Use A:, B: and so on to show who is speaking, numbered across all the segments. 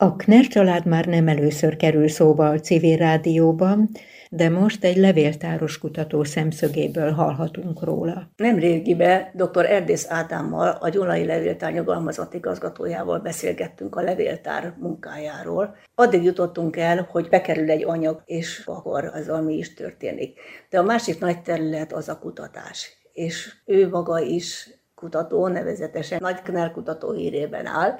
A: A Kner család már nem először kerül szóba a civil rádióban, de most egy levéltáros kutató szemszögéből hallhatunk róla.
B: Nemrégibe dr. Erdész Ádámmal, a Gyulai Levéltár nyugalmazott igazgatójával beszélgettünk a levéltár munkájáról. Addig jutottunk el, hogy bekerül egy anyag, és akkor az, ami is történik. De a másik nagy terület az a kutatás. És ő maga is kutató, nevezetesen Nagy Knell kutató hírében áll,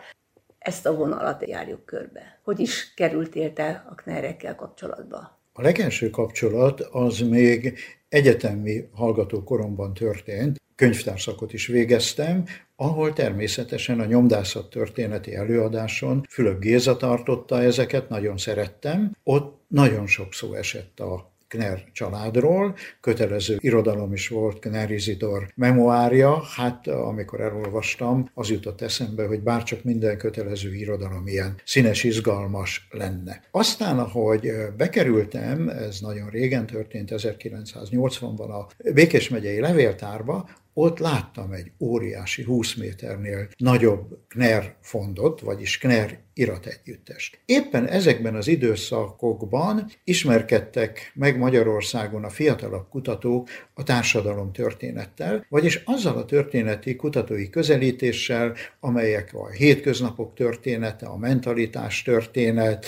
B: ezt a vonalat járjuk körbe. Hogy is kerültél te a knerekkel kapcsolatba?
C: A legelső kapcsolat az még egyetemi hallgatókoromban történt, könyvtárszakot is végeztem, ahol természetesen a nyomdászat történeti előadáson Fülöp Géza tartotta ezeket, nagyon szerettem. Ott nagyon sok szó esett a Kner családról, kötelező irodalom is volt Kner Izidor memoárja, hát amikor elolvastam, az jutott eszembe, hogy bárcsak minden kötelező irodalom ilyen színes, izgalmas lenne. Aztán, ahogy bekerültem, ez nagyon régen történt, 1980-ban a Békés megyei levéltárba, ott láttam egy óriási 20 méternél nagyobb Kner fondot, vagyis Kner irategyüttest. Éppen ezekben az időszakokban ismerkedtek meg Magyarországon a fiatalabb kutatók a társadalom történettel, vagyis azzal a történeti kutatói közelítéssel, amelyek a hétköznapok története, a mentalitás történet,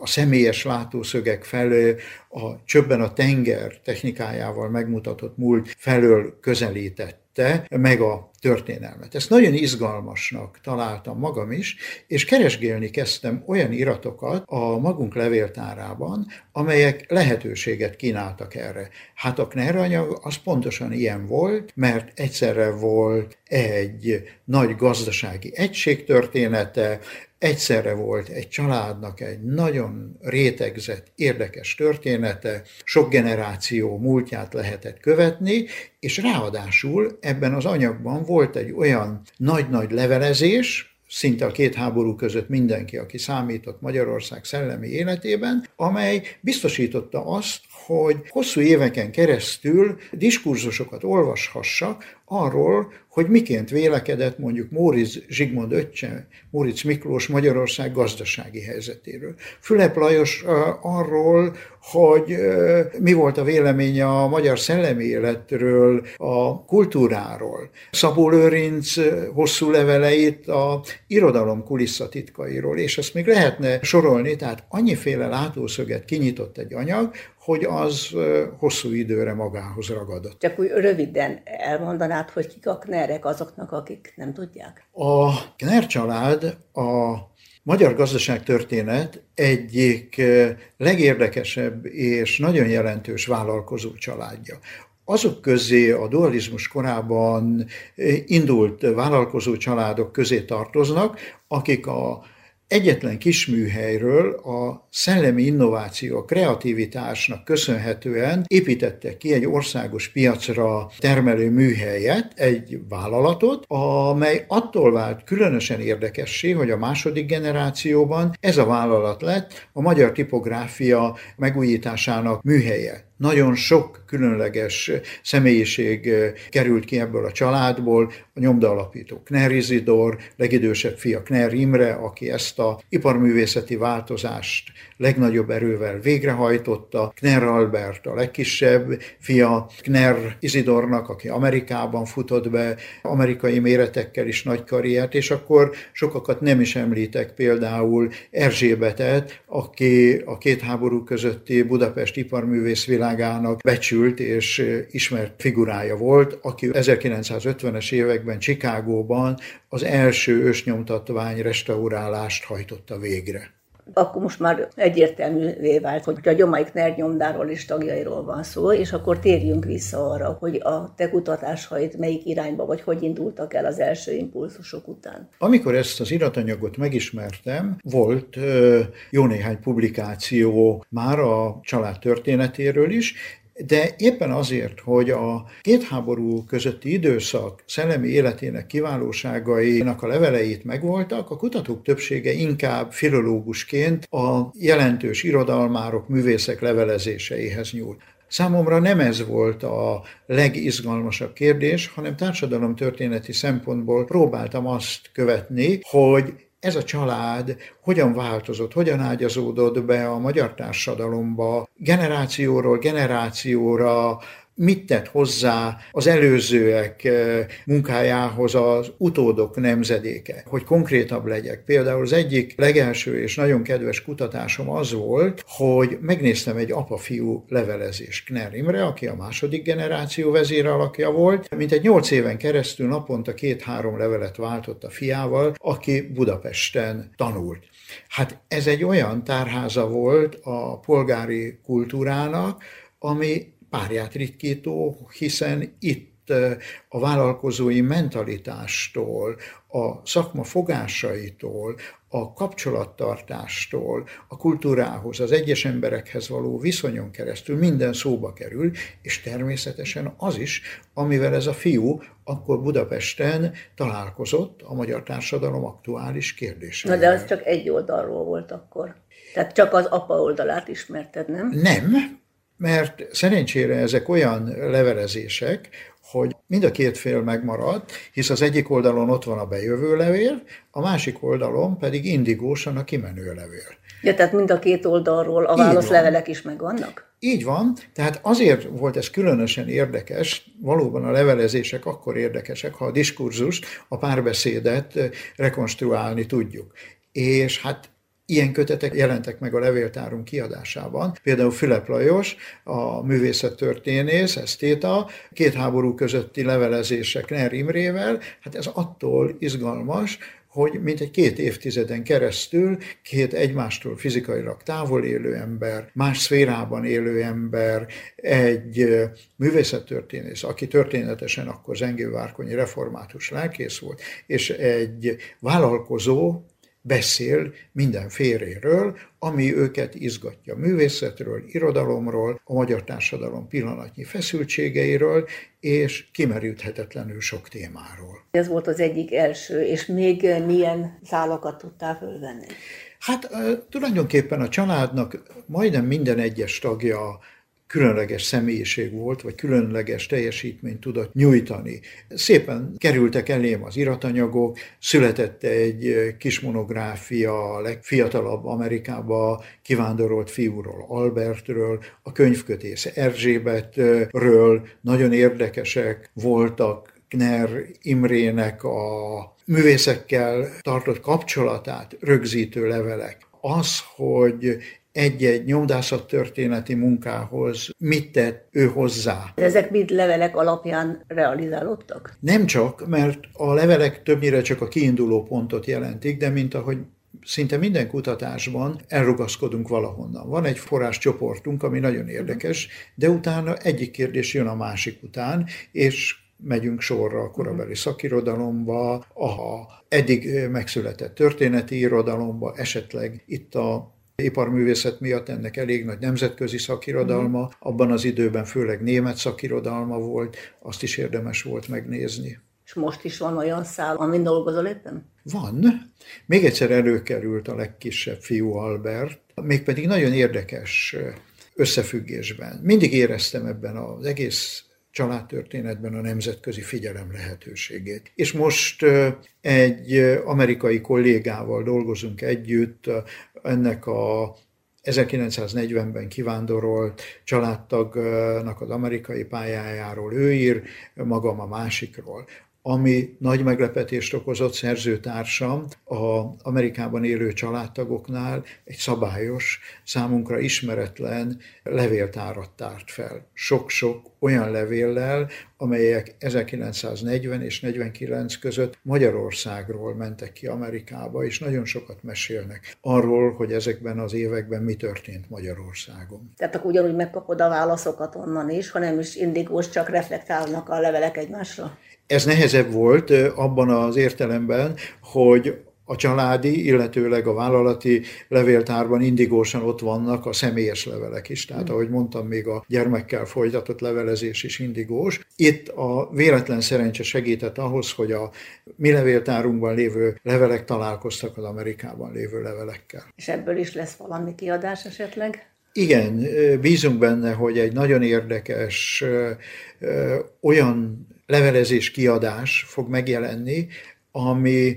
C: a személyes látószögek felől, a csöbben a tenger technikájával megmutatott múlt felől közelítette meg a történelmet. Ezt nagyon izgalmasnak találtam magam is, és keresgélni kezdtem olyan iratokat a magunk levéltárában, amelyek lehetőséget kínáltak erre. Hát a Kner anyag az pontosan ilyen volt, mert egyszerre volt egy nagy gazdasági egység története, Egyszerre volt egy családnak egy nagyon rétegzett, érdekes története, sok generáció múltját lehetett követni, és ráadásul ebben az anyagban volt egy olyan nagy-nagy levelezés, szinte a két háború között mindenki, aki számított Magyarország szellemi életében, amely biztosította azt, hogy hosszú éveken keresztül diskurzusokat olvashassak arról, hogy miként vélekedett mondjuk Móricz Zsigmond öccse, Móricz Miklós Magyarország gazdasági helyzetéről. Fülep Lajos arról, hogy mi volt a véleménye a magyar szellemi életről, a kultúráról. Szabó Lőrinc hosszú leveleit a irodalom kulisszatitkairól, és ezt még lehetne sorolni, tehát annyiféle látószöget kinyitott egy anyag, hogy az hosszú időre magához ragadott.
B: Csak úgy röviden elmondanád, hogy kik a knerek azoknak, akik nem tudják?
C: A kner család a magyar gazdaságtörténet egyik legérdekesebb és nagyon jelentős vállalkozó családja azok közé a dualizmus korában indult vállalkozó családok közé tartoznak, akik a egyetlen kisműhelyről a szellemi innováció, a kreativitásnak köszönhetően építettek ki egy országos piacra termelő műhelyet, egy vállalatot, amely attól vált különösen érdekessé, hogy a második generációban ez a vállalat lett a magyar tipográfia megújításának műhelye nagyon sok különleges személyiség került ki ebből a családból, a nyomda alapító Kner Izidor, legidősebb fia Kner Imre, aki ezt a iparművészeti változást legnagyobb erővel végrehajtotta, Kner Albert a legkisebb fia, Kner Izidornak, aki Amerikában futott be, amerikai méretekkel is nagy karriert, és akkor sokakat nem is említek, például Erzsébetet, aki a két háború közötti Budapest iparművész világának becsült és ismert figurája volt, aki 1950-es években Csikágóban az első ősnyomtatvány restaurálást hajtotta végre
B: akkor most már egyértelművé vált, hogy a Gyomaik nyomdáról és tagjairól van szó, és akkor térjünk vissza arra, hogy a te kutatásaid melyik irányba, vagy hogy indultak el az első impulzusok után.
C: Amikor ezt az iratanyagot megismertem, volt jó néhány publikáció már a család történetéről is, de éppen azért, hogy a két háború közötti időszak szellemi életének kiválóságainak a leveleit megvoltak, a kutatók többsége inkább filológusként a jelentős irodalmárok, művészek levelezéseihez nyúlt. Számomra nem ez volt a legizgalmasabb kérdés, hanem társadalomtörténeti szempontból próbáltam azt követni, hogy ez a család hogyan változott, hogyan ágyazódott be a magyar társadalomba, generációról generációra, mit tett hozzá az előzőek eh, munkájához az utódok nemzedéke, hogy konkrétabb legyek. Például az egyik legelső és nagyon kedves kutatásom az volt, hogy megnéztem egy apa-fiú levelezést Kner Imre, aki a második generáció vezéralakja volt, mint egy nyolc éven keresztül naponta két-három levelet váltott a fiával, aki Budapesten tanult. Hát ez egy olyan tárháza volt a polgári kultúrának, ami párját ritkító, hiszen itt a vállalkozói mentalitástól, a szakma fogásaitól, a kapcsolattartástól, a kultúrához, az egyes emberekhez való viszonyon keresztül minden szóba kerül, és természetesen az is, amivel ez a fiú akkor Budapesten találkozott a magyar társadalom aktuális kérdéseivel.
B: Na de az csak egy oldalról volt akkor. Tehát csak az apa oldalát ismerted, nem?
C: Nem, mert szerencsére ezek olyan levelezések, hogy mind a két fél megmaradt, hisz az egyik oldalon ott van a bejövő levél, a másik oldalon pedig indigósan a kimenő levél.
B: Ja, tehát mind a két oldalról a válaszlevelek is megvannak?
C: Így van, tehát azért volt ez különösen érdekes, valóban a levelezések akkor érdekesek, ha a diskurzust, a párbeszédet rekonstruálni tudjuk. És hát Ilyen kötetek jelentek meg a levéltárunk kiadásában. Például Fülep Lajos, a művészettörténész, esztéta, két háború közötti levelezések Ner Imrével, hát ez attól izgalmas, hogy mint egy két évtizeden keresztül két egymástól fizikailag távol élő ember, más szférában élő ember, egy művészettörténész, aki történetesen akkor Zengő-Várkonyi református lelkész volt, és egy vállalkozó, beszél minden féréről, ami őket izgatja művészetről, irodalomról, a magyar társadalom pillanatnyi feszültségeiről, és kimerülthetetlenül sok témáról.
B: Ez volt az egyik első, és még milyen szálakat tudtál fölvenni?
C: Hát tulajdonképpen a családnak majdnem minden egyes tagja különleges személyiség volt, vagy különleges teljesítményt tudott nyújtani. Szépen kerültek elém az iratanyagok, született egy kis monográfia a legfiatalabb Amerikába kivándorolt fiúról, Albertről, a könyvkötész Erzsébetről, nagyon érdekesek voltak Kner Imrének a művészekkel tartott kapcsolatát rögzítő levelek. Az, hogy egy-egy nyomdászat történeti munkához mit tett ő hozzá.
B: Ezek mind levelek alapján realizálódtak?
C: Nem csak, mert a levelek többnyire csak a kiinduló pontot jelentik, de mint ahogy szinte minden kutatásban elrugaszkodunk valahonnan. Van egy forráscsoportunk, ami nagyon érdekes, de utána egyik kérdés jön a másik után, és megyünk sorra a korabeli szakirodalomba, a eddig megszületett történeti irodalomba, esetleg itt a iparművészet miatt ennek elég nagy nemzetközi szakirodalma, mhm. abban az időben főleg német szakirodalma volt, azt is érdemes volt megnézni.
B: És most is van olyan szál, amin dolgozol éppen?
C: Van. Még egyszer előkerült a legkisebb fiú Albert, mégpedig nagyon érdekes összefüggésben. Mindig éreztem ebben az egész családtörténetben a nemzetközi figyelem lehetőségét. És most egy amerikai kollégával dolgozunk együtt, ennek a 1940-ben kivándorolt családtagnak az amerikai pályájáról ő ír, magam a másikról ami nagy meglepetést okozott szerzőtársam a Amerikában élő családtagoknál egy szabályos, számunkra ismeretlen levéltárat tárt fel. Sok-sok olyan levéllel, amelyek 1940 és 49 között Magyarországról mentek ki Amerikába, és nagyon sokat mesélnek arról, hogy ezekben az években mi történt Magyarországon.
B: Tehát akkor ugyanúgy megkapod a válaszokat onnan is, hanem is indigós, csak reflektálnak a levelek egymásra?
C: Ez nehezebb volt abban az értelemben, hogy a családi, illetőleg a vállalati levéltárban indigósan ott vannak a személyes levelek is. Tehát, hmm. ahogy mondtam, még a gyermekkel folytatott levelezés is indigós. Itt a véletlen szerencse segített ahhoz, hogy a mi levéltárunkban lévő levelek találkoztak az Amerikában lévő levelekkel.
B: És ebből is lesz valami kiadás esetleg?
C: Igen, bízunk benne, hogy egy nagyon érdekes olyan levelezés kiadás fog megjelenni, ami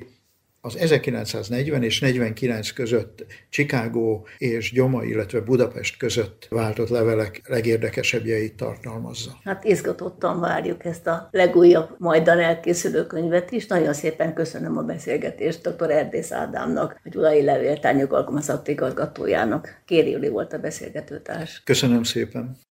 C: az 1940 és 49 között Chicago és Gyoma, illetve Budapest között váltott levelek legérdekesebbjeit tartalmazza.
B: Hát izgatottan várjuk ezt a legújabb majdan elkészülő könyvet is. Nagyon szépen köszönöm a beszélgetést dr. Erdész Ádámnak, a Gyulai Levéltár nyugalkalmazott igazgatójának. Kéri Juli volt a beszélgetőtárs.
C: Köszönöm szépen.